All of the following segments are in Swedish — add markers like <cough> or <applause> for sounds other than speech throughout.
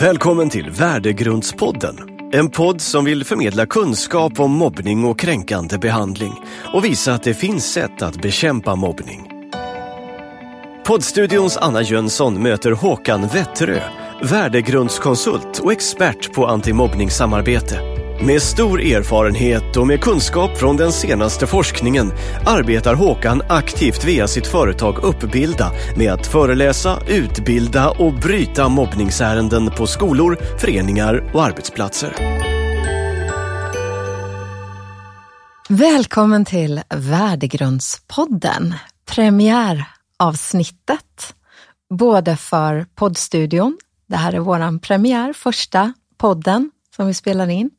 Välkommen till Värdegrundspodden. En podd som vill förmedla kunskap om mobbning och kränkande behandling och visa att det finns sätt att bekämpa mobbning. Poddstudions Anna Jönsson möter Håkan Wetterö, värdegrundskonsult och expert på antimobbningssamarbete. Med stor erfarenhet och med kunskap från den senaste forskningen arbetar Håkan aktivt via sitt företag Uppbilda med att föreläsa, utbilda och bryta mobbningsärenden på skolor, föreningar och arbetsplatser. Välkommen till Värdegrundspodden, premiäravsnittet. Både för poddstudion, det här är vår premiär, första podden som vi spelar in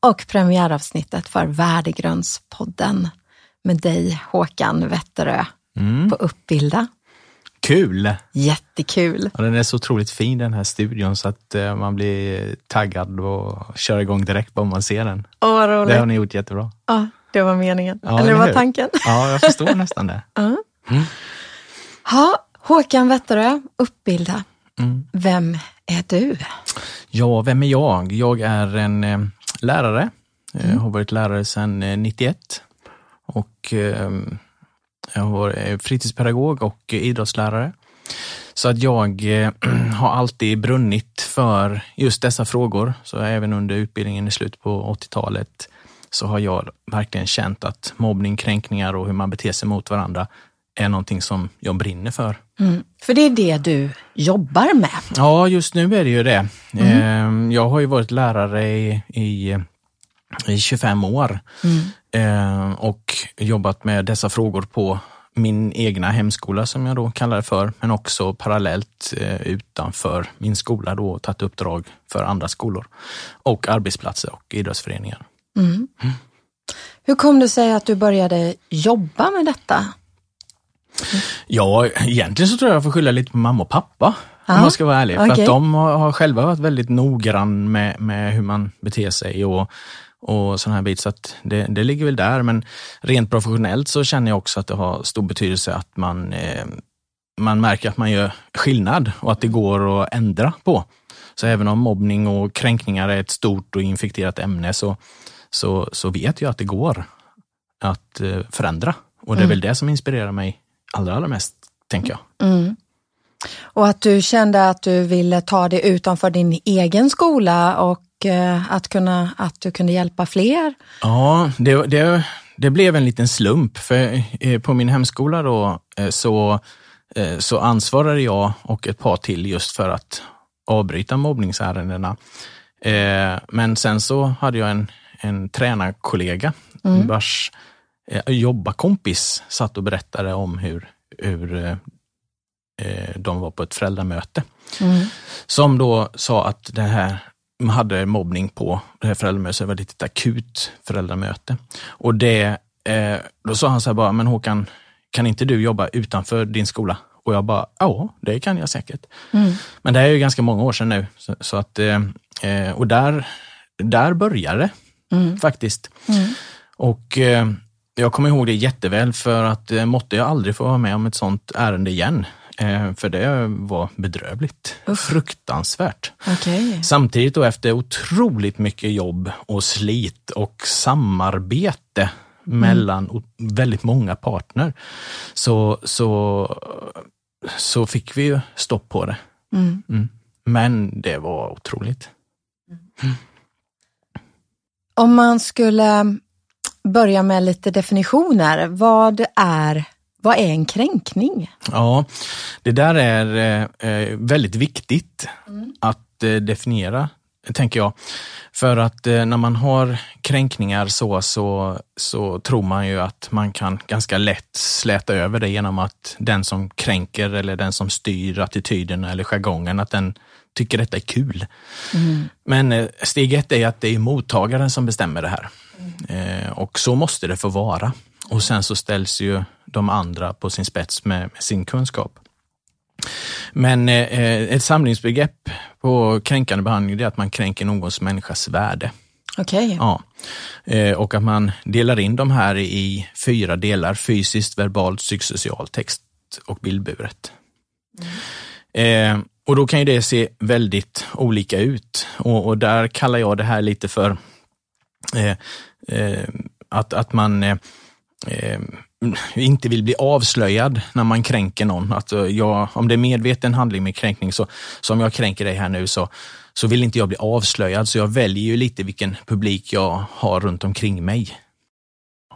och premiäravsnittet för Värdegrundspodden med dig Håkan Wetterö mm. på Uppbilda. Kul! Jättekul! Ja, den är så otroligt fin den här studion så att uh, man blir taggad och kör igång direkt bara man ser den. Åh, vad roligt. Det har ni gjort jättebra. Ja, det var meningen. Ja, eller det var tanken. Ja, jag förstår <laughs> nästan det. Uh. Mm. Ha, Håkan Wetterö, Uppbilda. Mm. Vem är du? Ja, vem är jag? Jag är en eh, lärare. Mm. Jag har varit lärare sedan eh, 91 och eh, jag var fritidspedagog och idrottslärare. Så att jag eh, <clears throat> har alltid brunnit för just dessa frågor. Så även under utbildningen i slutet på 80-talet så har jag verkligen känt att mobbning, kränkningar och hur man beter sig mot varandra är någonting som jag brinner för. Mm. För det är det du jobbar med? Ja, just nu är det ju det. Mm. Ehm, jag har ju varit lärare i, i, i 25 år mm. Ehm, och jobbat med dessa frågor på min egna hemskola som jag då kallar det för, men också parallellt eh, utanför min skola då tagit uppdrag för andra skolor och arbetsplatser och idrottsföreningar. Mm. Mm. Hur kom det sig att du började jobba med detta? Ja, egentligen så tror jag jag får skylla lite på mamma och pappa. Aha. Om jag ska vara ärlig. Okay. För att de har, själva varit väldigt noggrann med, med hur man beter sig och, och sån här bit. Så att det, det ligger väl där. Men rent professionellt så känner jag också att det har stor betydelse att man, eh, man märker att man gör skillnad och att det går att ändra på. Så även om mobbning och kränkningar är ett stort och infekterat ämne så, så, så vet jag att det går att eh, förändra. Och det är mm. väl det som inspirerar mig allra, allra mest, tänker jag. Mm. Och att du kände att du ville ta det utanför din egen skola och eh, att, kunna, att du kunde hjälpa fler? Ja, det, det, det blev en liten slump. För eh, på min hemskola då eh, så, så ansvarade jag och ett par till just för att avbryta mobbningsärendena. Men sen så hade jag en, en tränarkollega mm. vars eh, jobbarkompis satt och berättade om hur, hur eh, eh, de var på ett föräldramöte. Mm. Som då sa att det här man hade mobbning på det här föräldramötet, det var ett akut föräldramöte. Och det, då sa han så här bara, men Håkan, kan inte du jobba utanför din skola? Och jag bara, ja, det kan jag säkert. Mm. Men det är ju ganska många år sedan nu. Så, så att, och där, där började det mm. faktiskt. Mm. Och jag kommer ihåg det jätteväl för att eh, måtte jag aldrig få vara med om ett sånt ärende igen. Eh, för det var bedrövligt. Uff. Fruktansvärt. Okay. Samtidigt då efter otroligt mycket jobb och slit och samarbete mm. mellan väldigt många partner så, så, så fick vi ju stopp på det. Mm. Mm. Men det var otroligt. Mm. Om man skulle börja med lite definitioner. Vad är, vad är en kränkning? Ja, det där är eh, väldigt viktigt mm. att eh, definiera, tänker jag. För att eh, när man har kränkningar så, så, så tror man ju att man kan ganska lätt släta över det genom att den som kränker eller den som styr attityden eller jargongen, att den tycker detta är kul. Mm. Men eh, steg ett är att det är mottagaren som bestämmer det här. Eh, och så måste det få vara. Och sen så ställs ju de andra på sin spets med, med sin kunskap. Men eh, ett samlingsbegrepp på kränkande behandling är att man kränker någons människas värde. Okej. Okay. Ja. Eh, och att man delar in de här i fyra delar, fysiskt, verbalt, psykosocialt, text och bildburet. Mm. Eh, och då kan ju det se väldigt olika ut och, och där kallar jag det här lite för eh, Eh, att, att man eh, eh, inte vill bli avslöjad när man kränker någon. Att eh, jag, om det är medveten handling med kränkning, så som jag kränker dig här nu, så, så vill inte jag bli avslöjad. Så jag väljer ju lite vilken publik jag har runt omkring mig.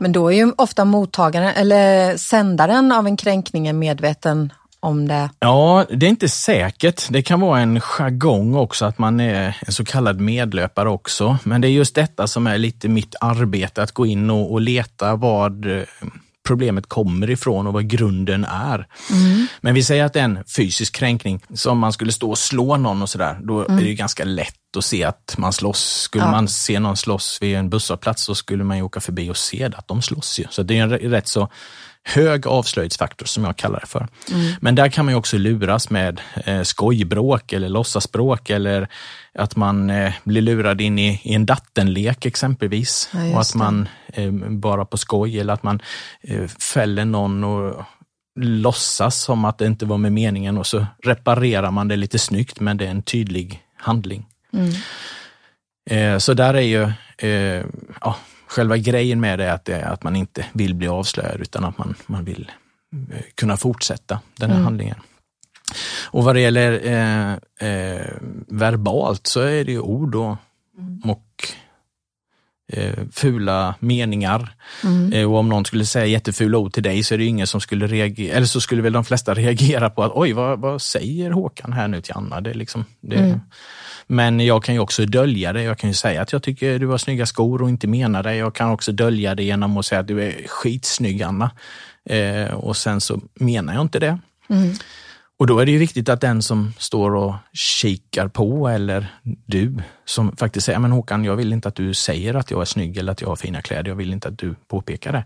Men då är ju ofta mottagaren eller sändaren av en kränkning medveten om det? Ja, det är inte säkert. Det kan vara en jargong också, att man är en så kallad medlöpare också. Men det är just detta som är lite mitt arbete, att gå in och, och leta vad eh, problemet kommer ifrån och vad grunden är. Mm. Men vi säger att det är en fysisk kränkning, som man skulle stå och slå någon och sådär, då mm. är det ganska lätt att se att man slåss. Skulle ja. man se någon slåss vid en busshållplats så skulle man ju åka förbi och se att de slåss ju. Så det är en rätt så hög avslöjningsfaktor som jag kallar det för. Mm. Men där kan man ju också luras med eh, skojbråk eller låtsasbråk eller att man eh, blir lurad in i, i en dattenlek exempelvis. Ja, och att man eh, bara på skoj eller att man eh, fäller någon och låtsas som att det inte var med meningen och så reparerar man det lite snyggt men det är en tydlig handling. Mm. Eh, så där är ju, eh, ja, själva grejen med det är att, det är att man inte vill bli avslöjad utan att man, man vill eh, kunna fortsätta den här mm. handlingen. Och vad det gäller eh, eh, verbalt så är det ju ord och, mm. och eh, fula meningar. Mm. Eh, och om någon skulle säga jättefula ord till dig så är det ingen som skulle reagera, eller så skulle väl de flesta <laughs> reagera på att oj, vad, vad säger Håkan här nu till Anna? Det är liksom, det, mm. Men jag kan ju också dölja det. Jag kan ju säga att jag tycker du har snygga skor och inte menar det. Jag kan också dölja det genom att säga att du är skitsnygg Anna. Eh, och sen så menar jag inte det. Mm. Och då är det ju viktigt att den som står och kikar på eller du som faktiskt säger, men Håkan, jag vill inte att du säger att jag är snygg eller att jag har fina kläder. Jag vill inte att du påpekar det.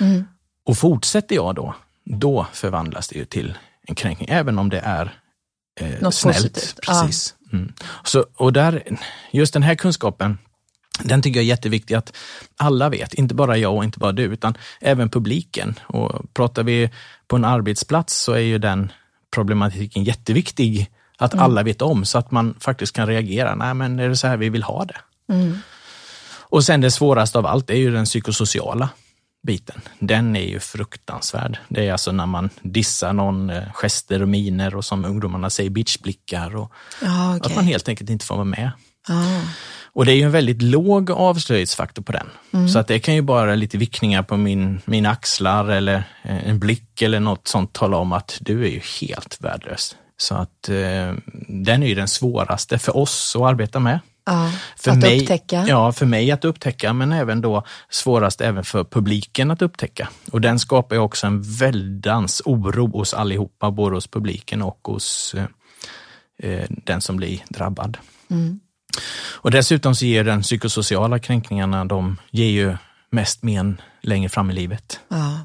Mm. Och fortsätter jag då, då förvandlas det ju till en kränkning, även om det är eh, snällt. Positivt. Precis. Mm. Så, och där, just den här kunskapen, den tycker jag är jätteviktig att alla vet, inte bara jag och inte bara du, utan även publiken. Och pratar vi på en arbetsplats så är ju den problematiken jätteviktig att mm. alla vet om så att man faktiskt kan reagera. Nej, men är det så här vi vill ha det? Mm. Och sen det svåraste av allt är ju den psykosociala biten. Den är ju fruktansvärd. Det är alltså när man dissar någon, eh, gester och miner och som ungdomarna säger bitchblickar och ah, okay. att man helt enkelt inte får vara med. Ah. Och det är ju en väldigt låg avslöjningsfaktor på den. Mm. Så att det kan ju bara lite vickningar på min, mina axlar eller eh, en blick eller något sånt tala om att du är ju helt värdelös. Så att eh, den är ju den svåraste för oss att arbeta med. Ja, för att mig, upptäcka. Ja, för mig att upptäcka, men även då svårast även för publiken att upptäcka. Och den skapar ju också en väldans oro hos allihopa, både hos publiken och hos eh, eh den som blir drabbad. Mm. Och dessutom så ger den psykosociala kränkningarna, de ger ju mest men längre fram i livet. Ja.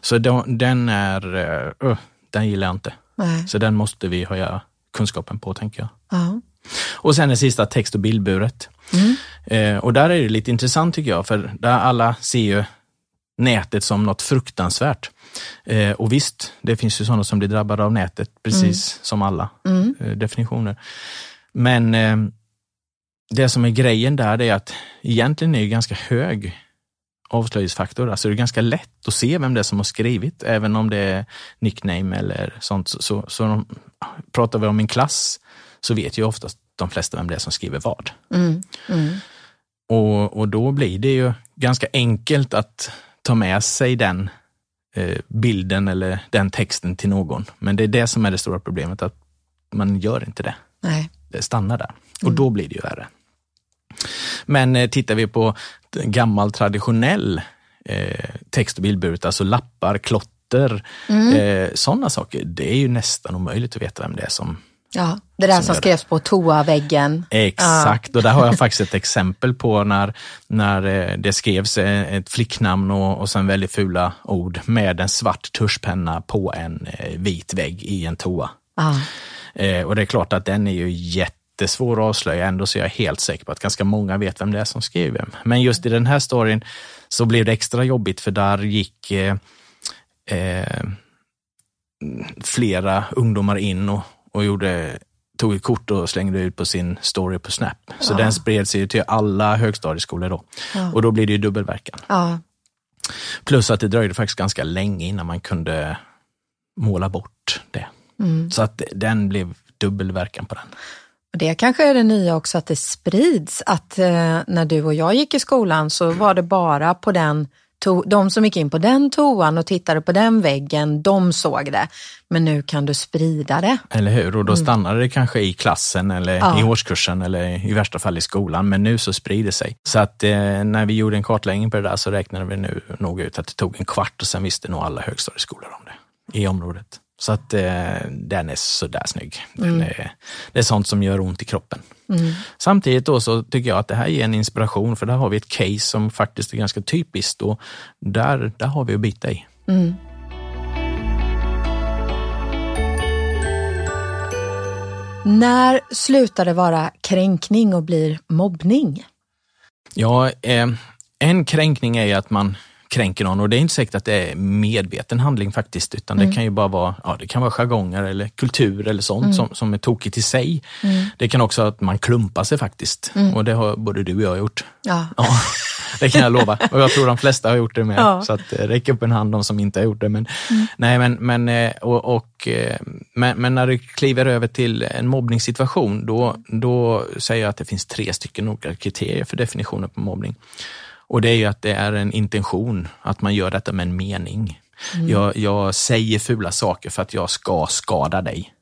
Så de, den är, uh, den gillar jag inte. Nej. Så den måste vi höja kunskapen på, tänker jag. Ja. Och sen det sista, text och bildburet. Mm. Eh, och där är det lite intressant tycker jag, för där alla ser ju nätet som något fruktansvärt. Eh, och visst, det finns ju sådana som blir drabbade av nätet, precis mm. som alla mm. eh, definitioner. Men eh, det som är grejen där är att egentligen är det ganska hög avslöjningsfaktor. Alltså det är ganska lätt att se vem det är som har skrivit, även om det är nickname eller sånt. Så, så, så de, pratar vi om en klass så vet ju oftast de flesta vem det är som skriver vad. Mm. Mm. Och, och då blir det ju ganska enkelt att ta med sig den eh, bilden eller den texten till någon. Men det är det som är det stora problemet, att man gör inte det. Nej. Det stannar där och mm. då blir det ju värre. Men eh, tittar vi på gammal traditionell eh, text och bildburet, alltså lappar, klotter, mm. eh, sådana saker, det är ju nästan omöjligt att veta vem det är som Ja, det där som, som skrevs på toaväggen. Exakt, ja. och där har jag <laughs> faktiskt ett exempel på när, när eh, det skrevs eh, ett flicknamn och, och sen väldigt fula ord med en svart tuschpenna på en eh, vit vägg i en toa. Ja. och det är klart att den är ju jättesvår att avslöja, ändå så är jag helt säker på att ganska många vet vem det är som skriver. Men just i den här storyn så blev det extra jobbigt för där gick eh, eh, flera ungdomar in och, och gjorde tog ett kort och slängde ut på sin story på Snap. Så den spred sig till alla högstadieskolor då. Ja. Och då blir det ju dubbelverkan. Ja. Plus att det dröjde faktiskt ganska länge innan man kunde måla bort det. Mm. Så att den blev dubbelverkan på den. Det kanske är det nya också, att det sprids. Att eh, när du och jag gick i skolan så var det bara på den to- de som gick in på den toan och tittade på den väggen, de såg det. Men nu kan du sprida det. Eller hur? Och då stannade det kanske i klassen eller Ja. i årskursen eller i värsta fall i skolan. Men nu så sprider det sig. Så att eh, när vi gjorde en kartläggning på det där så räknade vi nu nog ut att det tog en kvart och sen visste nog alla högstadieskolor om det i området. Så att eh, den är sådär snygg. Den är, det är sånt som gör ont i kroppen. Samtidigt då så tycker jag att det här ger en inspiration för där har vi ett case som faktiskt är ganska typiskt och där, där har vi att bita i. När slutar det vara kränkning och blir mobbning? Ja, eh, en kränkning är att man kränker någon och det är inte säkert att det är medveten handling faktiskt, utan det kan ju bara vara, ja, det kan vara jargonger eller kultur eller sånt som, som är tokigt i sig. Det kan också vara att man klumpar sig faktiskt och det har både du och jag gjort. Ja. <laughs> Ja, det kan jag lova. Och jag tror de flesta har gjort det med. Ja. Så att, eh, räck upp en hand de som inte har gjort det. Men, nej, men, men, eh, och, och, eh, men, men när det kliver över till en mobbningssituation, då, då säger jag att det finns tre stycken olika kriterier för definitionen på mobbning. Och det är ju att det är en intention, att man gör detta med en mening. Jag, jag säger fula saker för att jag ska skada dig.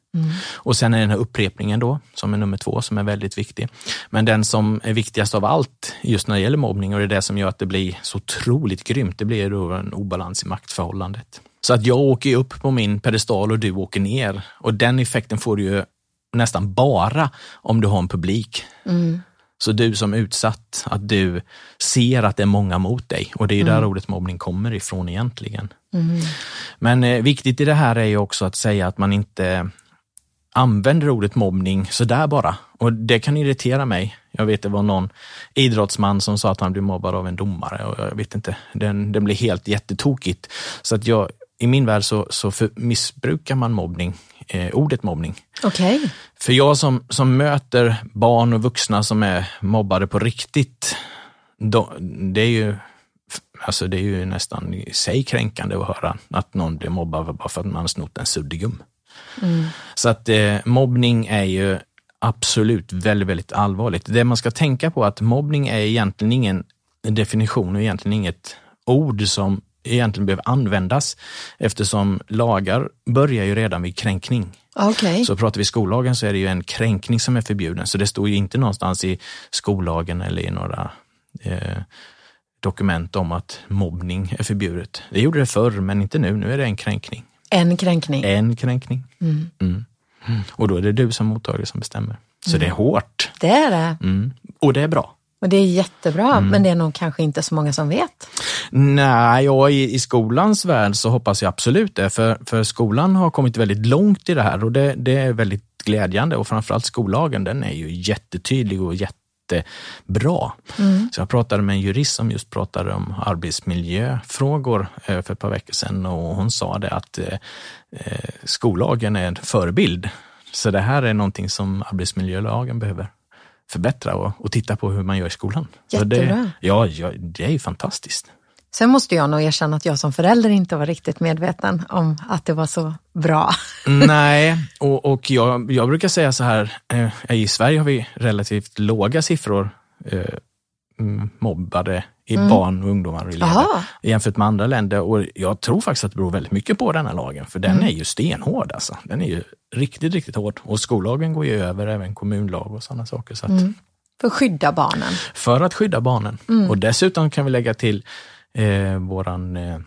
Och sen är den här upprepningen då, som är nummer två, som är väldigt viktig. Men den som är viktigast av allt just när det gäller mobbning och det är det som gör att det blir så otroligt grymt, det blir då en obalans i maktförhållandet. Så att jag åker upp på min pedestal och du åker ner. Och den effekten får du ju nästan bara om du har en publik. Så du som utsatt, att du ser att det är många mot dig. Och det är ju där ordet mobbning kommer ifrån egentligen. Men eh, viktigt i det här är ju också att säga att man inte använder ordet mobbning sådär bara. Och det kan irritera mig. Jag vet det var någon idrottsman som sa att han blev mobbad av en domare och jag vet inte, den, den blev helt jättetokigt. Så att jag, i min värld så, så för, missbrukar man mobbning, eh, ordet mobbning. Okej. För jag som, som möter barn och vuxna som är mobbade på riktigt, då, det är ju Alltså det är ju nästan i sig kränkande att höra att någon blir mobbad bara för att man har snott en suddgum. Så att eh, mobbning är ju absolut väldigt, väldigt allvarligt. Det man ska tänka på är att mobbning är egentligen ingen definition och egentligen inget ord som egentligen behöver användas eftersom lagar börjar ju redan vid kränkning. Okej. Så pratar vi skollagen så är det ju en kränkning som är förbjuden. Så det står ju inte någonstans i skollagen eller i några eh, dokument om att mobbning är förbjudet. Det gjorde det förr, men inte nu. Nu är det en kränkning. En kränkning. En kränkning. Mm. Mm. Och då är det du som mottagare som bestämmer. Så det är hårt. Det är det. Mm. Och det är bra. Och det är jättebra, men det är nog kanske inte så många som vet. Nej, ja, i, i skolans värld så hoppas jag absolut det. För, för skolan har kommit väldigt långt i det här och det, det är väldigt glädjande. Och framförallt skollagen, den är ju jättetydlig och jättebra. Så jag pratade med en jurist som just pratade om arbetsmiljöfrågor eh, för ett par veckor sedan och hon sa det att eh, eh, skollagen är en förebild. Så det här är någonting som arbetsmiljölagen behöver förbättra och, och titta på hur man gör i skolan. Så Det, Jättebra. ja, ja, det är ju fantastiskt. Sen måste jag nog erkänna att jag som förälder inte var riktigt medveten om att det var så bra. Nej, och, och jag, jag brukar säga så här, eh, i Sverige har vi relativt låga siffror eh, mm, mobbade i barn och ungdomar och elever Aha. jämfört med andra länder. Och jag tror faktiskt att det beror väldigt mycket på den här lagen, för den är ju stenhård. Alltså. Den är ju riktigt, riktigt hård. Och skollagen går ju över även kommunlag och sådana saker. Så att, För att skydda barnen. För att skydda barnen. Och dessutom kan vi lägga till eh, våran eh,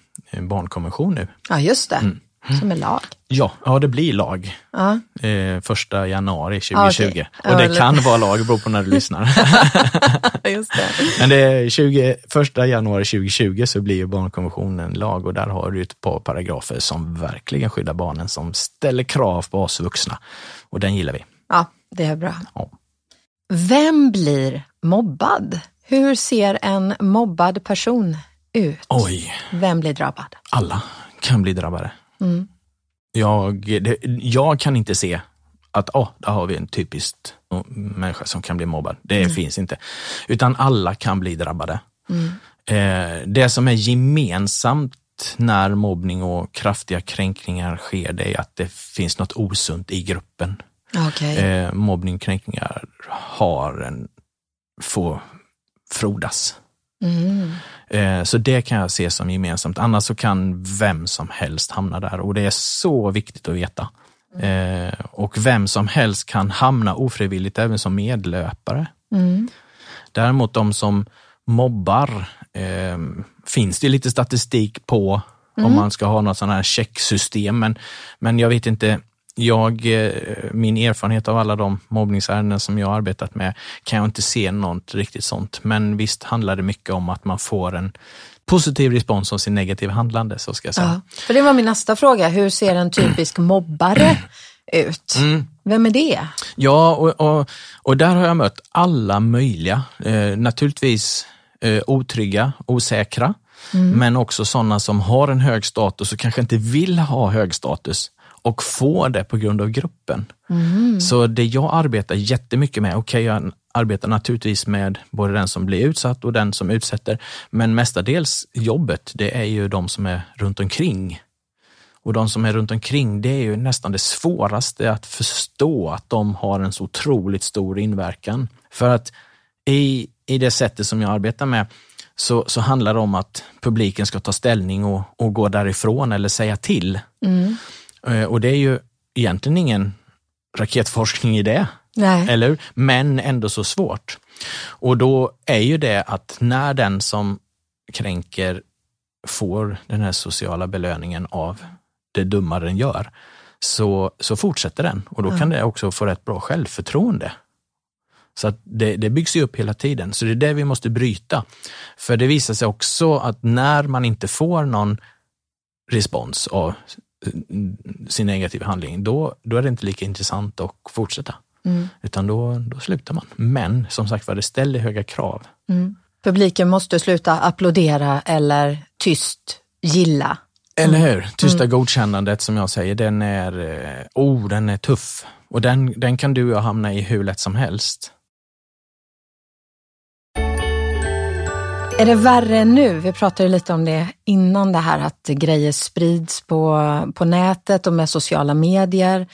barnkonvention nu. Ja, just det. Som är lag. Ja, ja, det blir lag. Ja. eh, första januari Ja, 2020. okej. Och Ja, det kan vara lag, beror på när du lyssnar. <laughs> just det. Men det är 20, första januari 2020 så blir ju barnkonventionen lag och där har du ett par paragrafer som verkligen skyddar barnen, som ställer krav på oss vuxna. Och den gillar vi. Ja, det är bra. Ja. Vem blir mobbad? Hur ser en mobbad person ut? Oj, Vem blir drabbad? alla kan bli drabbade. Mm. Jag, det, jag kan inte se att oh, där har vi en typisk människa som kan bli mobbad. Det mm. finns inte. Utan alla kan bli drabbade. Mm. Eh, det som är gemensamt när mobbning och kraftiga kränkningar sker, det är att det finns något osunt i gruppen. Okay. Eh, mobbning, kränkningar har en, får frodas. Mm. Eh, så det kan jag se som gemensamt. Annars så kan vem som helst hamna där och det är så viktigt att veta. Mm. Och vem som helst kan hamna ofrivilligt även som medlöpare. Mm. Däremot de som mobbar eh, finns det lite statistik på mm. om man ska ha något sånt här checksystem. Men, men jag vet inte, jag, eh, min erfarenhet av alla de mobbningsärenden som jag har arbetat med kan jag inte se något riktigt sånt. Men visst handlar det mycket om att man får en positiv respons om sin negativa handlande. Så ska jag säga. Ja, för det var min nästa fråga. Hur ser en typisk <clears throat> mobbare ut? Mm. Vem är det? Ja, och, och, och, där har jag mött alla möjliga. Eh, naturligtvis eh, otrygga, osäkra, mm. men också sådana som har en hög status och kanske inte vill ha hög status och får det på grund av gruppen. Mm. Så det jag arbetar jättemycket med, okej okay, jag arbetar naturligtvis med både den som blir utsatt och den som utsätter, men mestadels jobbet, det är ju de som är runt omkring. Och de som är runt omkring, det är ju nästan det svåraste att förstå att de har en så otroligt stor inverkan. För att i, i det sättet som jag arbetar med så, så handlar det om att publiken ska ta ställning och, och gå därifrån eller säga till. Mm. Eh, och det är ju egentligen ingen raketforskning i det. Nej. Eller Men ändå så svårt. Och då är ju det att när den som kränker får den här sociala belöningen av det dumma den gör, så, så fortsätter den och då kan det också få rätt bra självförtroende. Så att det, det byggs ju upp hela tiden, så det är det vi måste bryta. För det visar sig också att när man inte får någon respons av sin negativa handling, då, då är det inte lika intressant att fortsätta. Mm. Utan då, då slutar man. Men som sagt var, det ställer höga krav. Mm. Publiken måste sluta applådera eller tyst gilla. Eller hur? Tysta mm. godkännandet som jag säger, den är, eh, oh, den är tuff. Och den, den kan du och jag hamna i hur lätt som helst. Är det värre nu? Vi pratade lite om det innan det här att grejer sprids på, på nätet och med sociala medier.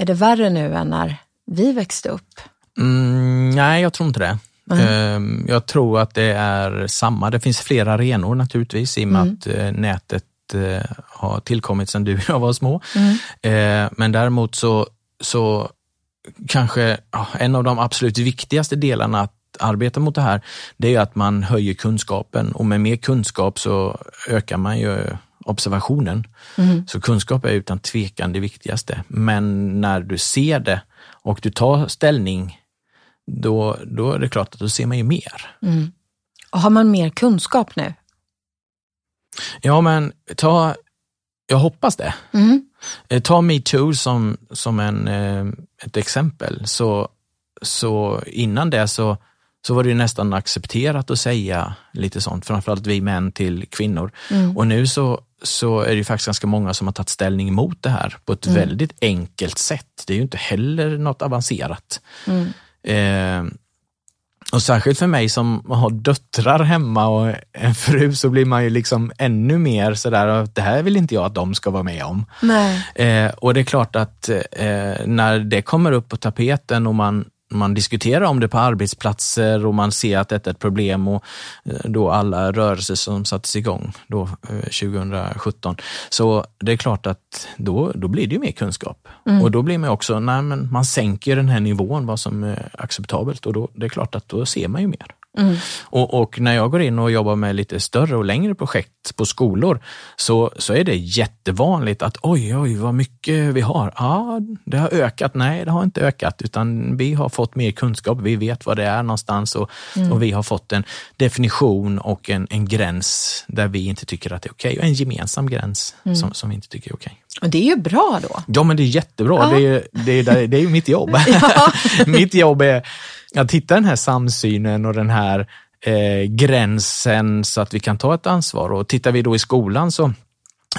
Är det värre nu än när vi växte upp? Mm, nej, jag tror inte det. Mm. Jag tror att det är samma. Det finns flera arenor naturligtvis i och med mm. att eh, nätet eh, har tillkommit sedan du och jag var små. Mm. Eh, men däremot så, så kanske en av de absolut viktigaste delarna att arbeta mot det här, det är att man höjer kunskapen och med mer kunskap så ökar man ju observationen. Mm. Så kunskap är utan tvekan det viktigaste. Men när du ser det och du tar ställning, då, då är det klart att då ser man ju mer. Mm. Och har man mer kunskap nu? Ja, men ta, jag hoppas det. Mm. Eh, ta metoo som, som en, eh, ett exempel. Så, så innan det så så var det nästan accepterat att säga lite sånt, framförallt vi män till kvinnor. Mm. Och nu så, så är det faktiskt ganska många som har tagit ställning emot det här på ett mm. väldigt enkelt sätt. Det är ju inte heller något avancerat. Mm. Eh, och särskilt för mig som har döttrar hemma och en fru så blir man ju liksom ännu mer sådär, det här vill inte jag att de ska vara med om. Eh, och det är klart att eh, när det kommer upp på tapeten och man man diskuterar om det på arbetsplatser och man ser att detta är ett problem och eh, då alla rörelser som sattes igång då 2017. Eh, Så det är klart att då, då blir det ju mer kunskap. Mm. Och då blir man också, nej men man sänker den här nivån vad som är acceptabelt och då det är klart att då ser man ju mer. Mm. Och, och, när jag går in och jobbar med lite större och längre projekt på skolor så, så är det jättevanligt att oj, oj, vad mycket vi har. Ja, det har ökat. Nej, det har inte ökat, utan vi har fått mer kunskap. Vi vet vad det är någonstans och, mm. och vi har fått en definition och en, en gräns där vi inte tycker att det är okej. Okay. En gemensam gräns mm. som, som vi inte tycker är okej. Och det är ju bra då. Ja, men det är jättebra. Ja. Det, är, det, är, det är mitt jobb. <laughs> <laughs> Ja. mitt jobb är att hitta den här samsynen och den här eh, gränsen så att vi kan ta ett ansvar. Och tittar vi då i skolan så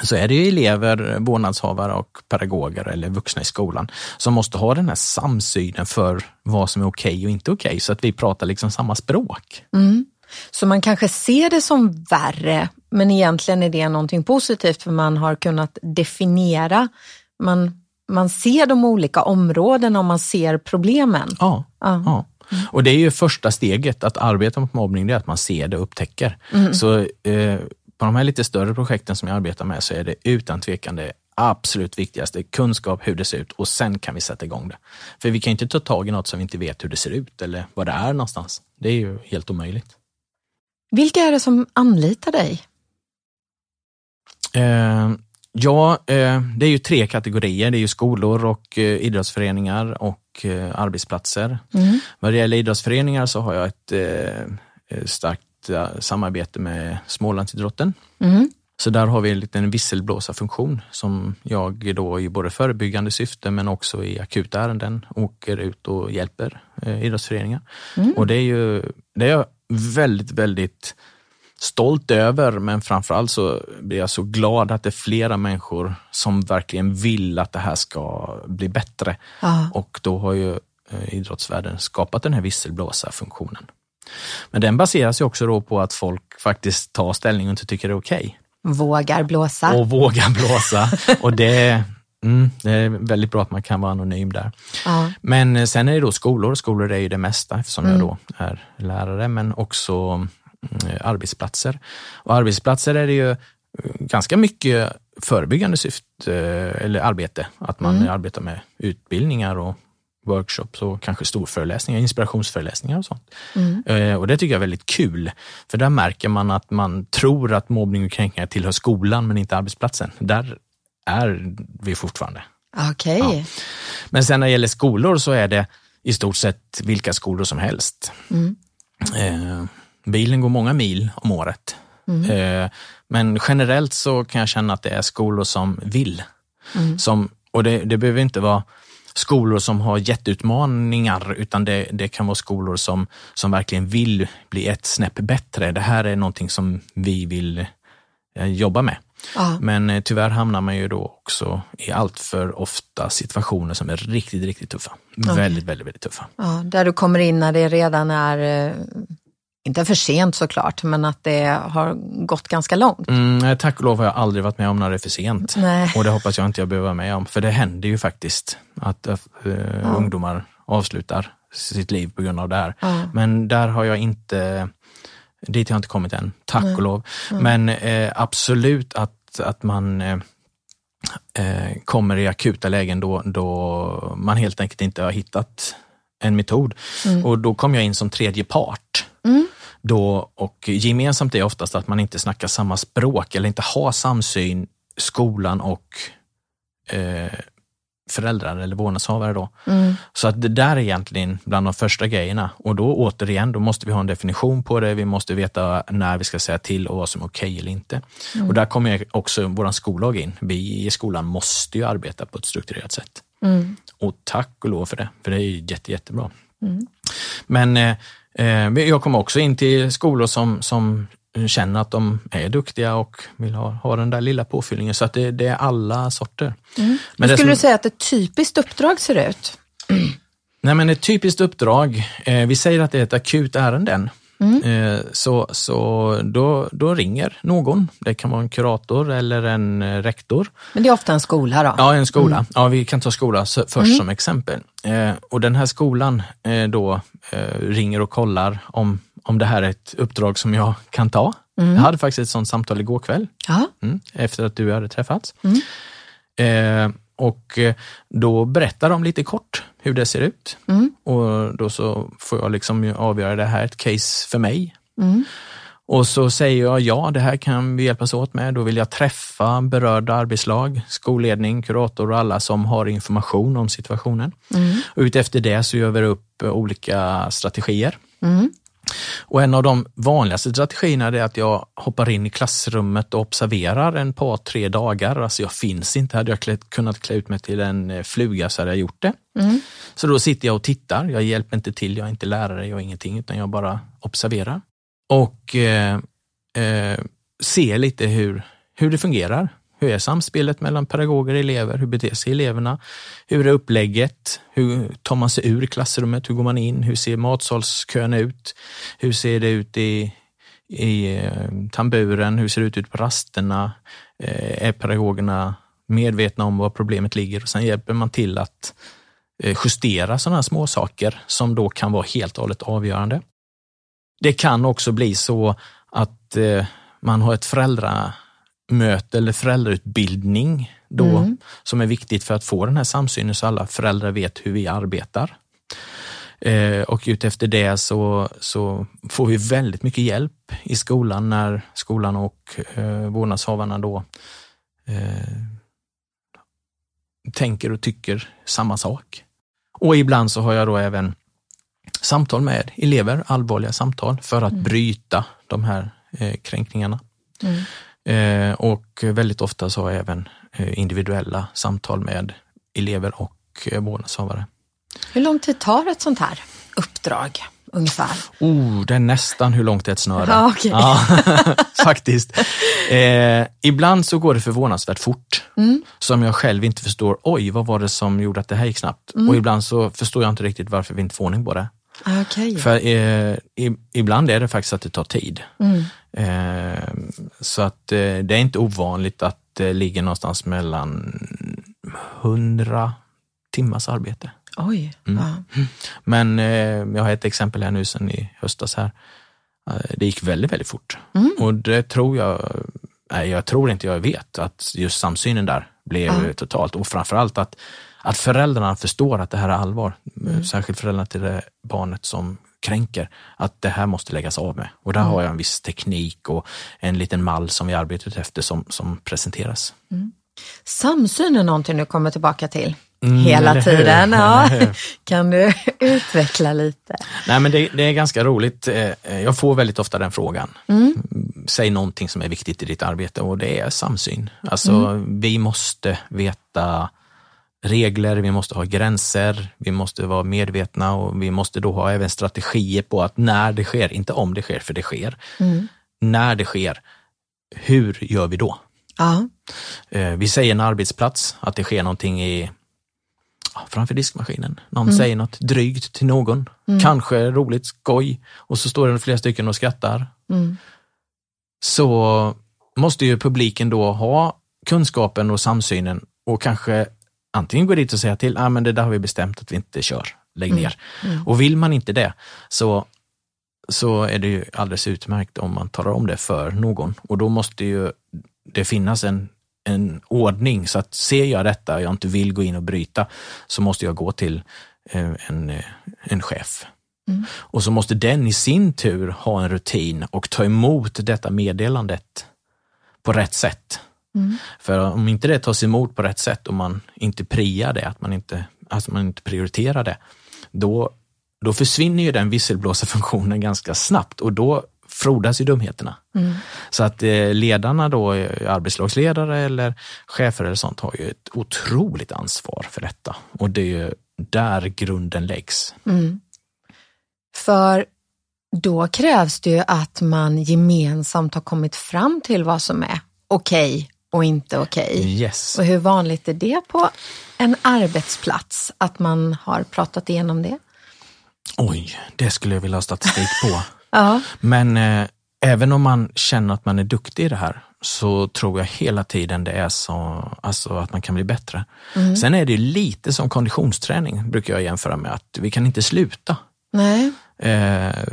så är det ju elever, vårdnadshavare och pedagoger eller vuxna i skolan som måste ha den här samsynen för vad som är okej och inte okej så att vi pratar liksom samma språk. Mm. Så man kanske ser det som värre, men egentligen är det någonting positivt för man har kunnat definiera, man, man ser de olika områdena och man ser problemen. Ja, ja. ja. Och det är ju första steget att arbeta mot mobbning, det är att man ser det och upptäcker. Mm. Så eh, på de här lite större projekten som jag arbetar med så är det utan tvekan det absolut viktigaste, kunskap hur det ser ut och sen kan vi sätta igång det. För vi kan inte ta tag i något som vi inte vet hur det ser ut eller vad det är någonstans. Det är ju helt omöjligt. Vilka är det som anlitar dig? Eh, ja, eh, det är ju tre kategorier. Det är ju skolor och eh, idrottsföreningar och eh, arbetsplatser. Mm. Vad det gäller idrottsföreningar så har jag ett eh, starkt eh, samarbete med Smålandsidrotten. Mm. Så där har vi en liten visselblåsarfunktion som jag då i både förebyggande syfte men också i akuta ärenden åker ut och hjälper eh, idrottsföreningar. Mm. Och det är ju det är jag väldigt, väldigt stolt över men framförallt så blir jag så glad att det är flera människor som verkligen vill att det här ska bli bättre. Ja. Och då har ju eh, idrottsvärlden skapat den här visselblåsarfunktionen. Men den baseras ju också då på att folk faktiskt tar ställning och inte tycker det är okej. Vågar blåsa. Och vågar blåsa. och det, mm, det är väldigt bra att man kan vara anonym där. Ja. Men eh, sen är det då skolor. Skolor är ju det mesta eftersom Mm. jag då är lärare, men också mm, arbetsplatser. Och arbetsplatser är det ju eh, ganska mycket förebyggande syfte eller arbete. Att man Mm. arbetar med utbildningar och workshops och kanske storföreläsningar, inspirationsföreläsningar och sånt. Mm. Eh, Och det tycker jag är väldigt kul. För där märker man att man tror att mobbning och kränkningar tillhör skolan men inte arbetsplatsen. Där är vi fortfarande. Okej. Ja. Men sen när det gäller skolor så är det i stort sett vilka skolor som helst. Mm. Eh, bilen går många mil om året. Mm. Eh, men generellt så kan jag känna att det är skolor som vill. Mm. Som, och det, det behöver inte vara skolor som har jätteutmaningar utan det, det kan vara skolor som, som verkligen vill bli ett snäpp bättre. Det här är någonting som vi vill eh, jobba med. Ja. Men eh, tyvärr hamnar man ju då också i allt för ofta situationer som är riktigt, riktigt tuffa. Väldigt, väldigt, väldigt tuffa. Ja, där du kommer in när det redan är, eh, inte för sent såklart, men att det har gått ganska långt. Mm, nej, tack och lov har jag aldrig varit med om när det är för sent. Nej. Och det hoppas jag inte jag behöver vara med om, för det händer ju faktiskt att eh, ungdomar avslutar sitt liv på grund av det här. Ja. Men där har jag inte, dit har jag inte kommit än, tack och lov. Men eh, absolut att, att man eh, eh, kommer i akuta lägen då, då man helt enkelt inte har hittat en metod. Och då kom jag in som tredje part. Mm. Då, och gemensamt är oftast att man inte snackar samma språk eller inte har samsyn, skolan och eh, föräldrar eller vårdnadshavare. Då. Mm. Så att det där är egentligen bland de första grejerna. Och då återigen, då måste vi ha en definition på det. Vi måste veta när vi ska säga till och vad som är okej eller inte. Och där kommer också vår skollag in. Vi i skolan måste ju arbeta på ett strukturerat sätt. Mm. Och tack och lov för det, för det är ju jätte, jättebra. Men eh, eh, jag kommer också in till skolor som, som känner att de är duktiga och vill ha, ha den där lilla påfyllningen. Så att det, det är alla sorter. Men Hur skulle som- du säga att ett typiskt uppdrag ser ut? Nej, men ett typiskt uppdrag, eh, vi säger att det är ett akut ärende. Eh, så så då, då ringer någon. Det kan vara en kurator eller en eh, rektor. Men det är ofta en skola då? Ja, en skola. Ja, vi kan ta skola först som exempel. Eh, och den här skolan då ringer och kollar om, om det här är ett uppdrag som jag kan ta. Jag hade faktiskt ett sånt samtal igår kväll. Mm, efter att du hade träffats. Eh, och då berättar de lite kort hur det ser ut. Och då så får jag liksom avgöra, det här är ett case för mig. Och så säger jag ja, det här kan vi hjälpas åt med. Då vill jag träffa berörda arbetslag, skolledning, kurator och alla som har information om situationen. Och utefter det så gör vi upp olika strategier. Och en av de vanligaste strategierna är att jag hoppar in i klassrummet och observerar en par, tre dagar. Alltså jag finns inte. Hade jag kunnat klä ut mig till en eh, fluga så hade jag gjort det. Så då sitter jag och tittar. Jag hjälper inte till, jag är inte lärare, jag är ingenting, utan jag bara observerar. Och eh, eh, ser lite hur, hur det fungerar. Hur är samspelet mellan pedagoger och elever? Hur beter sig eleverna? Hur är upplägget? Hur tar man sig ur klassrummet? Hur går man in? Hur ser matsalskön ut? Hur ser det ut i, i eh, tamburen? Hur ser det ut ute på rasterna? Eh, är pedagogerna medvetna om var problemet ligger? Och sen hjälper man till att eh, justera sådana små saker som då kan vara helt och hållet avgörande. Det kan också bli så att man har ett föräldramöte eller föräldrautbildning då mm. som är viktigt för att få den här samsynen så alla föräldrar vet hur vi arbetar. Eh, och utefter det så, så får vi väldigt mycket hjälp i skolan när skolan och eh, vårdnadshavarna då eh, tänker och tycker samma sak. Och ibland så har jag då även samtal med elever, allvarliga samtal för att mm. bryta de här eh, kränkningarna. Mm. Eh, och väldigt ofta så har jag även eh, individuella samtal med elever och eh, vårdnadshavare. Hur lång tid tar ett sånt här uppdrag? ungefär? Oh, det är nästan hur långt ett snöre. Ja, okay. ja, <laughs> faktiskt. Eh, ibland så går det förvånansvärt fort, mm. som jag själv inte förstår. Oj, vad var det som gjorde att det här gick snabbt? Mm. Och ibland så förstår jag inte riktigt varför vi inte får ordning på det. Okay. För eh, i, ibland är det faktiskt att det tar tid. Mm. Eh, så att eh, det är inte ovanligt att det ligger någonstans mellan 100 timmars arbete. Oj. Mm. Ja. Men eh, jag har ett exempel här nu sen i höstas här. Eh, det gick väldigt, väldigt fort. Mm. Och det tror jag, nej jag tror inte jag vet, att just samsynen där blev ja. totalt och framförallt att, att föräldrarna förstår att det här är allvar. Mm. Särskilt föräldrarna till det barnet som kränker, att det här måste läggas av med. Och där mm. har jag en viss teknik och en liten mall som vi arbetat efter som, som presenteras. Mm. Samsyn är någonting du kommer tillbaka till. Mm, hela tiden. <laughs> Ja. Kan du <laughs> utveckla lite? Nej, men det, det, är ganska roligt. Eh, jag får väldigt ofta den frågan. Mm. Säg någonting som är viktigt i ditt arbete och det är samsyn. Alltså, mm. vi måste veta regler, vi måste ha gränser, vi måste vara medvetna och vi måste då ha även strategier på att när det sker, inte om det sker, för det sker, mm. när det sker, hur gör vi då? Ja. Eh, vi säger en arbetsplats, att det sker någonting i framför diskmaskinen. Någon mm. säger något drygt till någon, mm. kanske roligt, skoj, och så står det flera stycken och skrattar. Mm. Så måste ju publiken då ha kunskapen och samsynen och kanske antingen gå dit och säga till, ah, men det där har vi bestämt att vi inte kör, lägg mm. ner. Mm. Och vill man inte det så, så är det ju alldeles utmärkt om man talar om det för någon och då måste ju det finnas en en ordning så att ser jag detta och jag inte vill gå in och bryta så måste jag gå till eh, en, eh, en chef. Mm. Och så måste den i sin tur ha en rutin och ta emot detta meddelandet på rätt sätt. Mm. För om inte det tas emot på rätt sätt och man inte priar det, att man inte, alltså man inte prioriterar det, då, då försvinner ju den visselblåsarfunktionen ganska snabbt och då frodas ju dumheterna. Mm. Så att eh, ledarna då, eh, arbetslagsledare eller chefer eller sånt har ju ett otroligt ansvar för detta och det är ju där grunden läggs. Mm. För då krävs det ju att man gemensamt har kommit fram till vad som är okej och inte okej. Okay. Yes. Och hur vanligt är det på en arbetsplats att man har pratat igenom det? Oj, det skulle jag vilja ha statistik på. <laughs> Ja. Men eh, även om man känner att man är duktig i det här så tror jag hela tiden det är så alltså att man kan bli bättre. Mm. Sen är det lite som konditionsträning, brukar jag jämföra med, att vi kan inte sluta. Nej. Eh,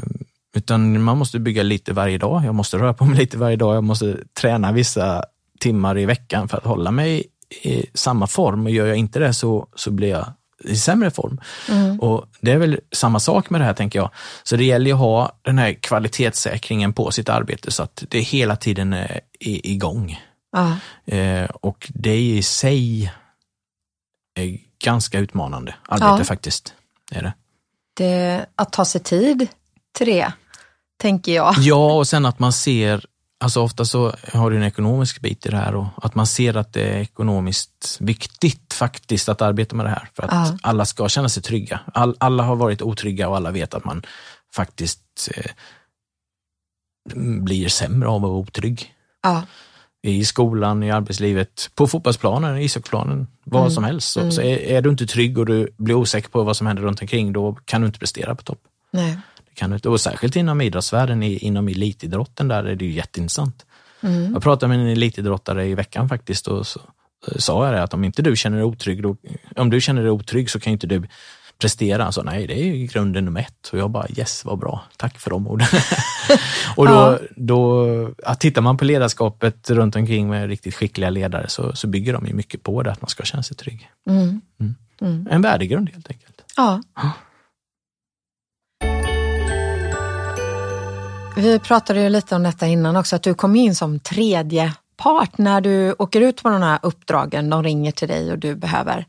utan man måste bygga lite varje dag. Jag måste röra på mig lite varje dag. Jag måste träna vissa timmar i veckan för att hålla mig i samma form. Och gör jag inte det så, så blir jag i sämre form. Mm. Och Det är väl samma sak med det här, tänker jag. Så det gäller att ha den här kvalitetssäkringen på sitt arbete så att det hela tiden är igång. Ah. Eh, och det i sig är ganska utmanande arbete ja. faktiskt. Är det. det. Att ta sig tid till det, tänker jag. Ja, och sen att man ser Alltså ofta så har du en ekonomisk bit i det här och att man ser att det är ekonomiskt viktigt faktiskt att arbeta med det här för att ja. alla ska känna sig trygga. All, alla har varit otrygga och alla vet att man faktiskt eh, blir sämre av att vara otrygg. Ja. i skolan, i arbetslivet, på fotbollsplanen, ishockeyplanen, vad Mm. som helst. Så, Mm. så är, är du inte trygg och du blir osäker på vad som händer runt omkring, då kan du inte prestera på topp. Nej. Det kan du inte. Och särskilt inom idrottsvärlden, i- inom elitidrotten, där är det ju jätteintressant. Mm. Jag pratade med en elitidrottare i veckan faktiskt och så eh, sa jag det att om inte du känner dig otrygg, då, om du känner dig otrygg så kan inte du prestera. Sa nej, det är ju grunden nummer ett. Och jag bara yes, vad bra, tack för de orden. <laughs> och då, Ja. då ja, tittar man på ledarskapet runt omkring med riktigt skickliga ledare så, så bygger de ju mycket på det, att man ska känna sig trygg. Mm. Mm. Mm. En värdegrund helt enkelt. Ja. Vi pratade ju lite om detta innan också, att du kom in som tredje part när du åker ut på de här uppdragen. De ringer till dig och du behöver.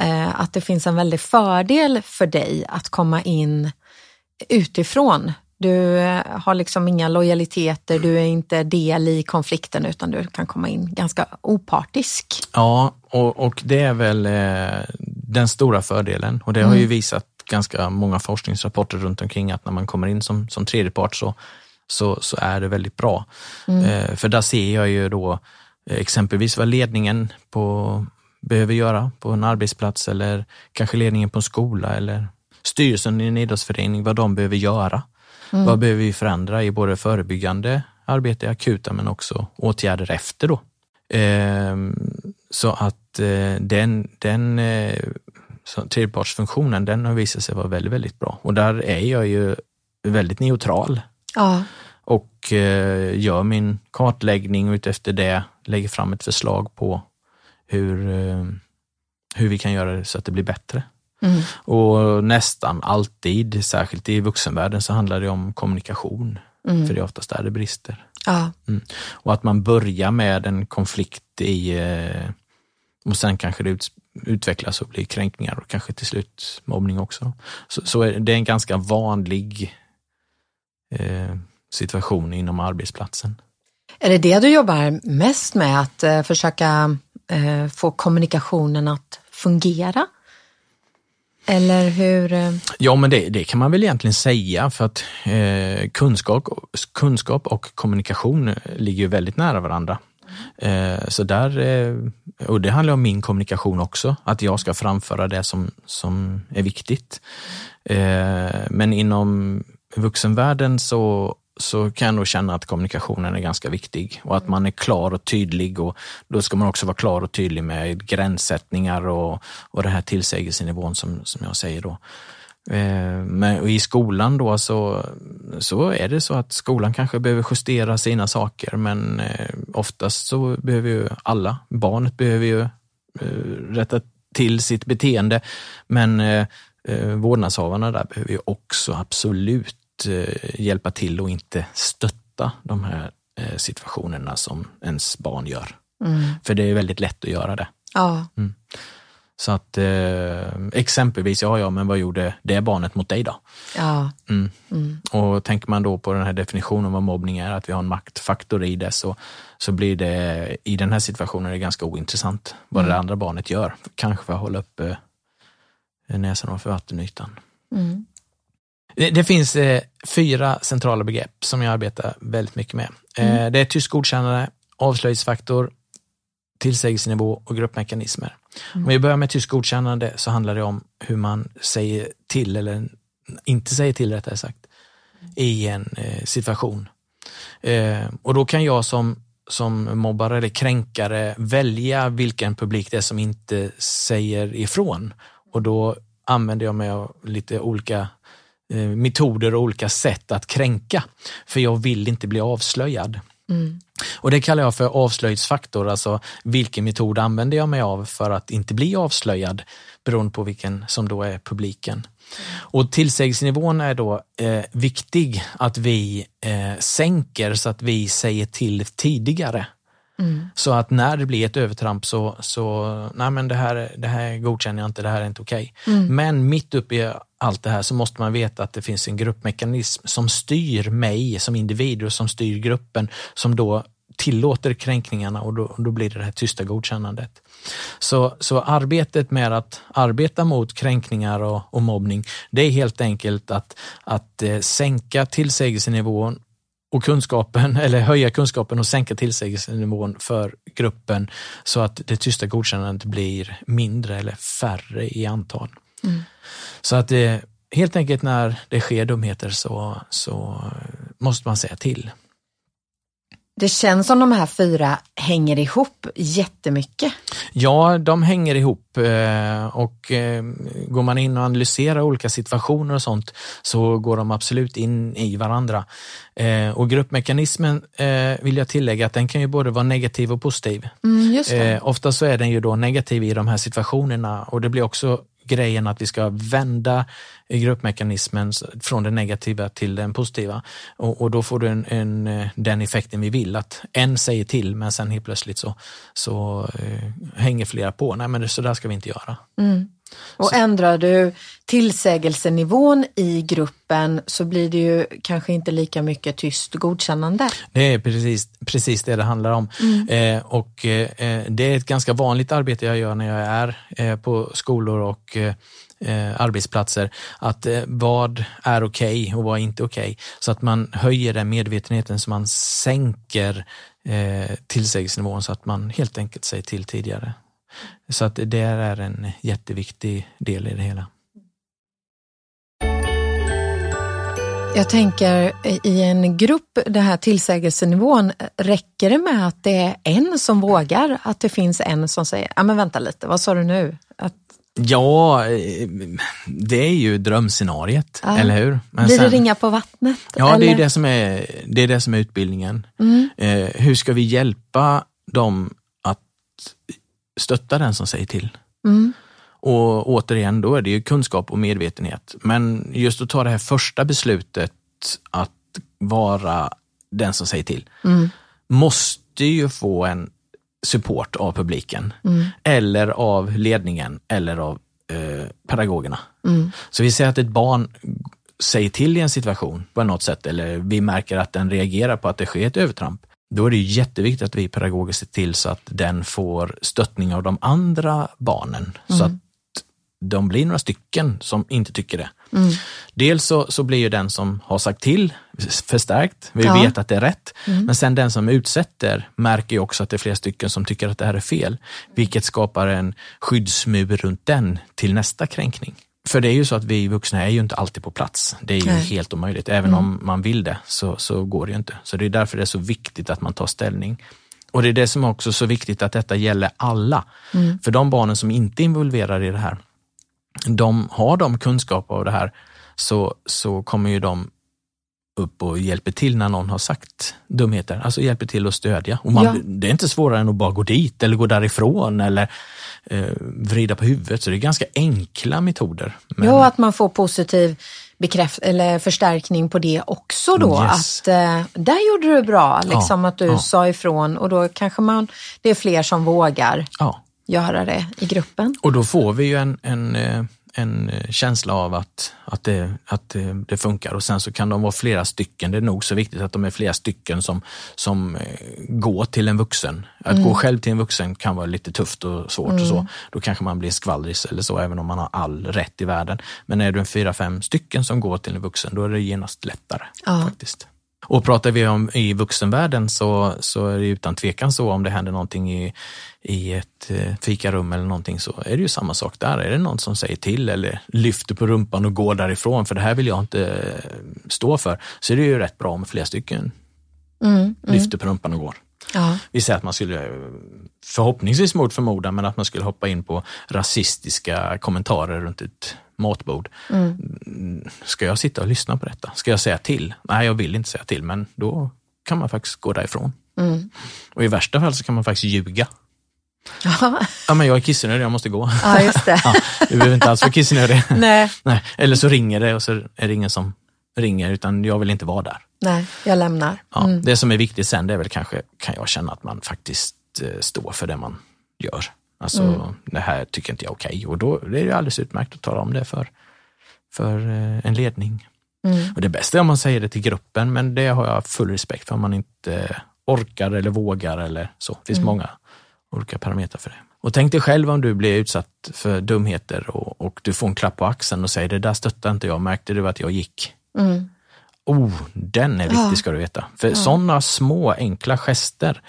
Eh, att det finns en väldig fördel för dig att komma in utifrån. Du eh, har liksom inga lojaliteter, du är inte del i konflikten utan du kan komma in ganska opartisk. Ja, och, och det är väl eh, den stora fördelen och det har ju visat ganska många forskningsrapporter runt omkring att när man kommer in som, som tredjepart så, så, så är det väldigt bra. Eh, för där ser jag ju då eh, exempelvis vad ledningen på, behöver göra på en arbetsplats eller kanske ledningen på en skola eller styrelsen i en idrottsförening, vad de behöver göra. Vad behöver vi förändra i både förebyggande arbete, akuta, men också åtgärder efter då. Ehm, så att eh, den, den eh, så tredjepartsfunktionen, den har visat sig vara väldigt, väldigt bra. Och där är jag ju väldigt neutral Ja, och eh, gör min kartläggning och utefter det lägger fram ett förslag på hur, eh, hur vi kan göra det så att det blir bättre. mm. Och nästan alltid, särskilt i vuxenvärlden, så handlar det om kommunikation. Mm. För det är oftast där det brister. ja, Och att man börjar med en konflikt i eh, och sen kanske det ut, utvecklas och blir kränkningar och kanske till slut mobbning också. Så, så är det en ganska vanlig eh, situation inom arbetsplatsen. Är det det du jobbar mest med, att eh, försöka eh, få kommunikationen att fungera? Eller hur? Eh, Ja, men det, det kan man väl egentligen säga för att eh, kunskap, kunskap och kommunikation eh, ligger ju väldigt nära varandra. Eh, så där, eh, och det handlar om min kommunikation också, att jag ska framföra det som, som är viktigt. Eh, men inom vuxenvärlden så, så kan jag nog känna att kommunikationen är ganska viktig och att man är klar och tydlig och då ska man också vara klar och tydlig med gränssättningar och, och den här tillsägelsenivån som, som jag säger då. Eh, Men och i skolan då så, så är det så att skolan kanske behöver justera sina saker men eh, oftast så behöver ju alla, barnet behöver ju eh, rätta till sitt beteende men vårdnadshavarna där behöver ju också absolut hjälpa till och inte stötta de här situationerna som ens barn gör. mm, För det är väldigt lätt att göra det. ja, Så att eh, exempelvis, ja ja, men vad gjorde det barnet mot dig då? ja, Mm. mm, Och tänker man då på den här definitionen av vad mobbning är, att vi har en maktfaktor i det, så, så blir det i den här situationen är det ganska ointressant vad det andra barnet gör. Kanske för att hålla upp eh, näsan ovanför vattenytan. mm, Det, det finns eh, fyra centrala begrepp som jag arbetar väldigt mycket med. Eh, det är tyst godkännande, avslöjningsfaktor, tillsägelsenivå och gruppmekanismer. Om vi börjar med tysk godkännande så handlar det om hur man säger till, eller inte säger till rättare sagt, i en eh, situation. Eh, och då kan jag som, som mobbare eller kränkare välja vilken publik det är som inte säger ifrån. Och då använder jag mig av lite olika eh, metoder och olika sätt att kränka. För jag vill inte bli avslöjad mm, Och det kallar jag för avslöjningsfaktor, alltså vilken metod använder jag mig av för att inte bli avslöjad beroende på vilken som då är publiken. Och tillsägelsenivån är då eh, viktig att vi eh, sänker så att vi säger till tidigare. mm, Så att när det blir ett övertramp så, så nej men det här, det här godkänner jag inte, det här är inte okej. Men mitt uppe i allt det här så måste man veta att det finns en gruppmekanism som styr mig som individ och som styr gruppen som då tillåter kränkningarna och då, då blir det det här tysta godkännandet. Så, så arbetet med att arbeta mot kränkningar och, och mobbning, det är helt enkelt att, att eh, sänka tillsägelsenivån och kunskapen, <laughs> eller höja kunskapen och sänka tillsägelsenivån för gruppen så att det tysta godkännandet blir mindre eller färre i antal. Mm. Så att det, helt enkelt när det sker dumheter så, så måste man säga till. Det känns som de här fyra hänger ihop jättemycket. Ja, de hänger ihop eh, och eh, går man in och analyserar olika situationer och sånt så går de absolut in i varandra. Eh, och gruppmekanismen vill jag tillägga att den kan ju både vara negativ och positiv. Mm, ofta så är den ju då negativ i de här situationerna och det blir också grejen att vi ska vända gruppmekanismen från det negativa till den positiva. Och, och då får du en, en, eh, den effekten vi vill, att en säger till men sen helt plötsligt så, så eh, hänger flera på. Nej men det, så där ska vi inte göra. Mm. Och så. ändrar du tillsägelsenivån i gruppen så blir det ju kanske inte lika mycket tyst godkännande. Det är precis, precis det det handlar om. Mm. Eh, och eh, det är ett ganska vanligt arbete jag gör när jag är eh, på skolor och eh, eh, arbetsplatser. Att eh, vad är okej okay och vad är inte okej? Okay? Så att man höjer den medvetenheten så man sänker eh, tillsägelsenivån så att man helt enkelt säger till tidigare. Så att det är en jätteviktig del i det hela. Jag tänker i en grupp, den här tillsägelsenivån, räcker det med att det är en som vågar? Att det finns en som säger, ja men vänta lite, vad sa du nu? Att... Ja, eh, det är ju drömscenariet, ja. eller hur? Men Blir sen... det ringa på vattnet? Ja, eller? det är det som är, det är, det som är utbildningen. Mm. Eh, hur ska vi hjälpa dem att stötta den som säger till? Mm. Och återigen, då är det ju kunskap och medvetenhet. Men just att ta det här första beslutet att vara den som säger till, mm. måste ju få en support av publiken. Mm. Eller av ledningen eller av eh, pedagogerna. Mm. Så vi säger att ett barn säger till i en situation på något sätt eller vi märker att den reagerar på att det sker ett övertramp. Då är det jätteviktigt att vi pedagoger ser till så att den får stöttning av de andra barnen. Så mm. att de blir några stycken som inte tycker det. Mm. Dels så, så blir ju den som har sagt till förstärkt, vi ja. vet att det är rätt. Mm. Men sen den som utsätter märker ju också att det är flera stycken som tycker att det här är fel, vilket skapar en skyddsmur runt den till nästa kränkning. För det är ju så att vi vuxna är ju inte alltid på plats. Det är ju Nej. helt omöjligt. Även mm. om man vill det så, så går det ju inte. Så det är därför det är så viktigt att man tar ställning. Och det är det som också är så viktigt att detta gäller alla. Mm. För de barnen som inte är involverade i det här, de har de kunskaper av det här så, så kommer ju de upp och hjälper till när någon har sagt dumheter. Alltså hjälper till att stödja. Och man, ja. Det är inte svårare än att bara gå dit eller gå därifrån eller eh, vrida på huvudet. Så det är ganska enkla metoder. Men... Ja, att man får positiv bekräft eller förstärkning på det också då. Yes. Att eh, där gjorde du bra, liksom ja, att du ja. sa ifrån och då kanske man, det är fler som vågar. Ja göra det i gruppen. Och då får vi ju en, en, eh, en känsla av att, att, det, att det, det, funkar och sen så kan de vara flera stycken. Det är nog så viktigt att de är flera stycken som, som eh, går till en vuxen. Att mm. gå själv till en vuxen kan vara lite tufft och svårt mm. och så. Mm. Då kanske man blir skvallris eller så, även om man har all rätt i världen. Men är du en fyra, fem stycken som går till en vuxen, då är det genast lättare. Ja. faktiskt. Och pratar vi om i vuxenvärlden så, så är det utan tvekan så om det händer någonting i, i ett eh, fikarum eller någonting så är det ju samma sak där. Är det någon som säger till eller lyfter på rumpan och går därifrån för det här vill jag inte eh, stå för, så är det ju rätt bra om flera stycken mm, mm. lyfter på rumpan och går. Ja. Vi säger att man skulle, förhoppningsvis mot förmodan, men att man skulle hoppa in på rasistiska kommentarer runt ett matbord. Mm. Ska jag sitta och lyssna på detta? Ska jag säga till? Nej, jag vill inte säga till, men då kan man faktiskt gå därifrån. Mm. Och i värsta fall så kan man faktiskt ljuga. Ja. ja, men jag är kissnödig, jag måste gå. Ja, just det. <laughs> ja, du behöver inte alls vara kissnödig. <laughs> Nej. Nej. Eller så ringer det och så är det ingen som ringer, utan jag vill inte vara där. Nej, jag lämnar. Ja, mm. Det som är viktigt sen, det är väl kanske, kan jag känna att man faktiskt eh, står för det man gör. Alltså, mm. det här tycker inte jag är okej okay. och då är det alldeles utmärkt att tala om det för, för eh, en ledning. Mm. Och Det bästa är om man säger det till gruppen, men det har jag full respekt för om man inte orkar eller vågar eller så. Det finns mm. många olika parametrar för det. Och tänk dig själv om du blir utsatt för dumheter och, och du får en klapp på axeln och säger det där stöttar inte jag, märkte du att jag gick? Mm. Oh, den är viktig ska du veta. För ja. sådana små enkla gester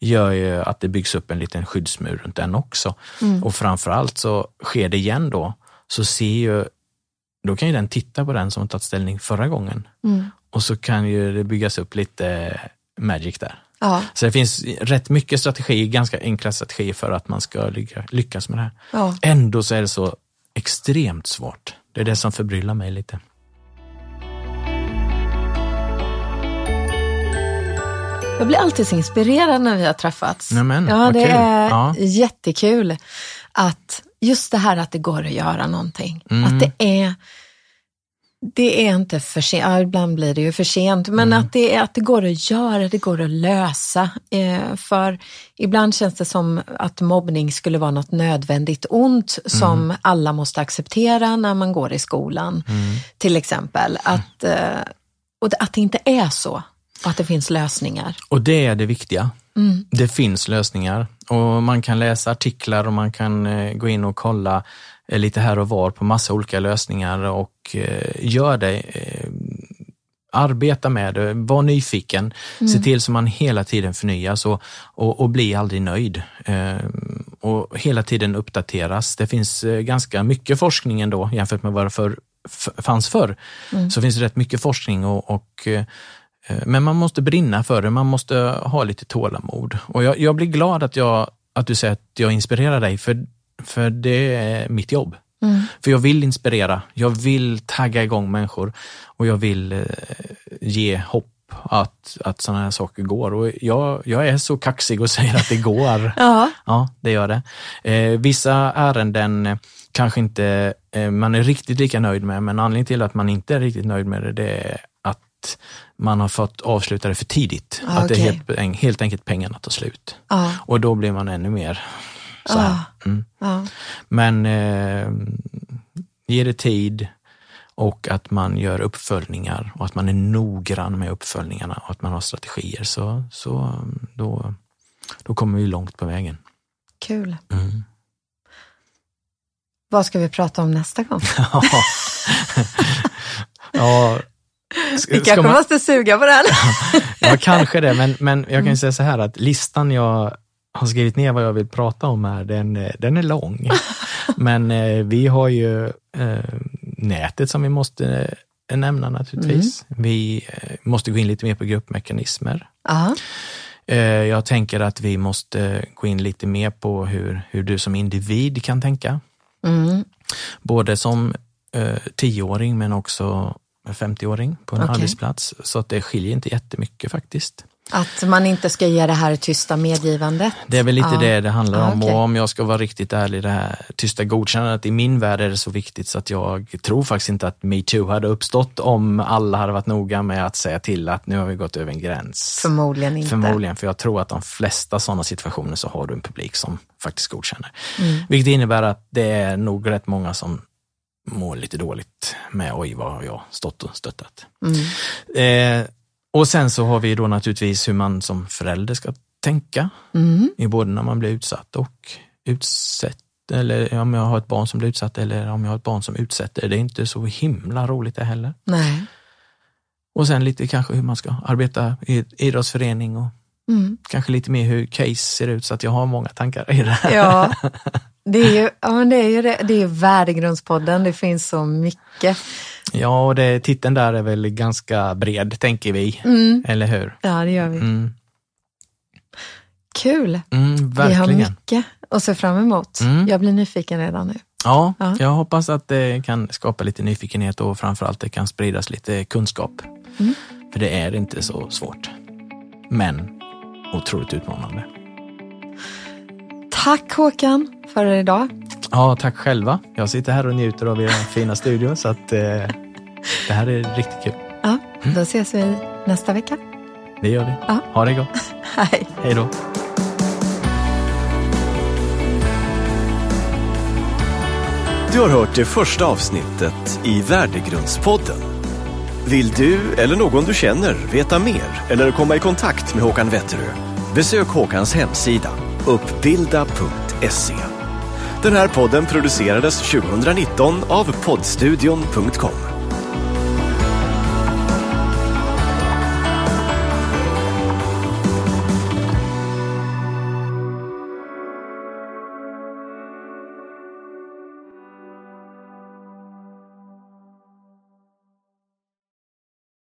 gör ju att det byggs upp en liten skyddsmur runt den också. Mm. Och framförallt så sker det igen då, så ser ju, då kan ju den titta på den som tagit ställning förra gången. Mm. Och så kan ju det byggas upp lite magic där. Ja. Så det finns rätt mycket strategier, ganska enkla strategier för att man ska lyckas med det här. Ja. Ändå så är det så extremt svårt. Det är det som förbryllar mig lite. Jag blir alltid så inspirerad när vi har träffats. Nämen, ja, det kul. är ja. jättekul att just det här att det går att göra någonting. Mm. Att det är det är inte för sent, ja, ibland blir det ju för sent, men mm. att, det, att det går att göra, det går att lösa. Eh, för ibland känns det som att mobbning skulle vara något nödvändigt ont mm. som alla måste acceptera när man går i skolan, mm. till exempel. Att, eh, och att det inte är så, och att det finns lösningar. Och det är det viktiga. Mm. Det finns lösningar och man kan läsa artiklar och man kan eh, gå in och kolla lite här och var på massa olika lösningar och eh, gör det. Arbeta med det, var nyfiken, mm. se till så man hela tiden förnyas och, och, och bli aldrig nöjd. Och hela tiden uppdateras. Det finns ganska mycket forskning ändå jämfört med vad det för, fanns förr. Mm. Så finns det rätt mycket forskning och, och Eh, men man måste brinna för det, man måste ha lite tålamod. Och jag, jag blir glad att, jag, att du säger att jag inspirerar dig, för, för det är mitt jobb. Mm. För jag vill inspirera, jag vill tagga igång människor och jag vill eh, ge hopp att, att sådana här saker går. Och jag, jag är så kaxig och <laughs> säger att det går. ja. ja, det gör det. Eh, vissa ärenden kanske inte eh, man är riktigt lika nöjd med, men anledningen till att man inte är riktigt nöjd med det, det är att man har fått avsluta det för tidigt. Ah, att okay. det är helt, helt enkelt pengarna tar slut. Ah. Och då blir man ännu mer så. Ah. Mm. Ah. Men eh, ge det tid och att man gör uppföljningar och att man är noggrann med uppföljningarna och att man har strategier så, så då, då kommer vi långt på vägen. Kul. Mm. Vad ska vi prata om nästa gång? <laughs> ja, vi kanske man... måste suga på den. ja, kanske det, men, men jag kan mm. säga så här att listan jag har skrivit ner vad jag vill prata om här, den, den är lång. <laughs> men eh, vi har ju eh, nätet som vi måste eh, nämna naturligtvis. Mm. Vi eh, måste gå in lite mer på gruppmekanismer. Uh -huh. jag tänker att vi måste gå in lite mer på hur, hur du som individ kan tänka. Mm. Både som eh, tioåring men också 50-åring på en okay. arbetsplats. Så att det skiljer inte jättemycket faktiskt. Att man inte ska ge det här tysta medgivandet? Det är väl lite ja. det det handlar om. okay. Och om jag ska vara riktigt ärlig, det här tysta godkännandet, i min värld är det så viktigt så att jag tror faktiskt inte att metoo hade uppstått om alla hade varit noga med att säga till att nu har vi gått över en gräns. Förmodligen inte. Förmodligen, för jag tror att de flesta sådana situationer så har du en publik som faktiskt godkänner. Mm. Vilket innebär att det är nog rätt många som mår lite dåligt med oj vad har jag stått och stöttat. Mm. Eh, och sen så har vi då naturligtvis hur man som förälder ska tänka, mm. i både när man blir utsatt och utsatt eller om jag har ett barn som blir utsatt eller om jag har ett barn som utsätter. Det är inte så himla roligt det heller. Nej. Och sen lite kanske hur man ska arbeta i idrottsförening och mm. kanske lite mer hur case ser ut så att jag har många tankar i det här. Ja, <laughs> Det är ju, ja, men det är ju det, det är värdegrundspodden, det finns så mycket. Ja, och det, titeln där är väl ganska bred, tänker vi. Mm. Eller hur? Ja, det gör vi. Mm. Kul! Mm, vi har mycket att se fram emot. Mm. Jag blir nyfiken redan nu. Ja, ja, jag hoppas att det kan skapa lite nyfikenhet och framförallt det kan spridas lite kunskap. Mm. För det är inte så svårt. Men otroligt utmanande. Tack Håkan för idag. Ja, tack själva. Jag sitter här och njuter av er fina studio så att eh, det här är riktigt kul. Ja, då ses vi nästa vecka. Det gör vi. Ja. Ha det gott. <laughs> Hej. Hej då. Du har hört det första avsnittet i Värdegrundspodden. Vill du eller någon du känner veta mer eller komma i kontakt med Håkan Wetterö? Besök Håkans hemsida uppbilda.se. Den här podden producerades 2019 av poddstudion.com.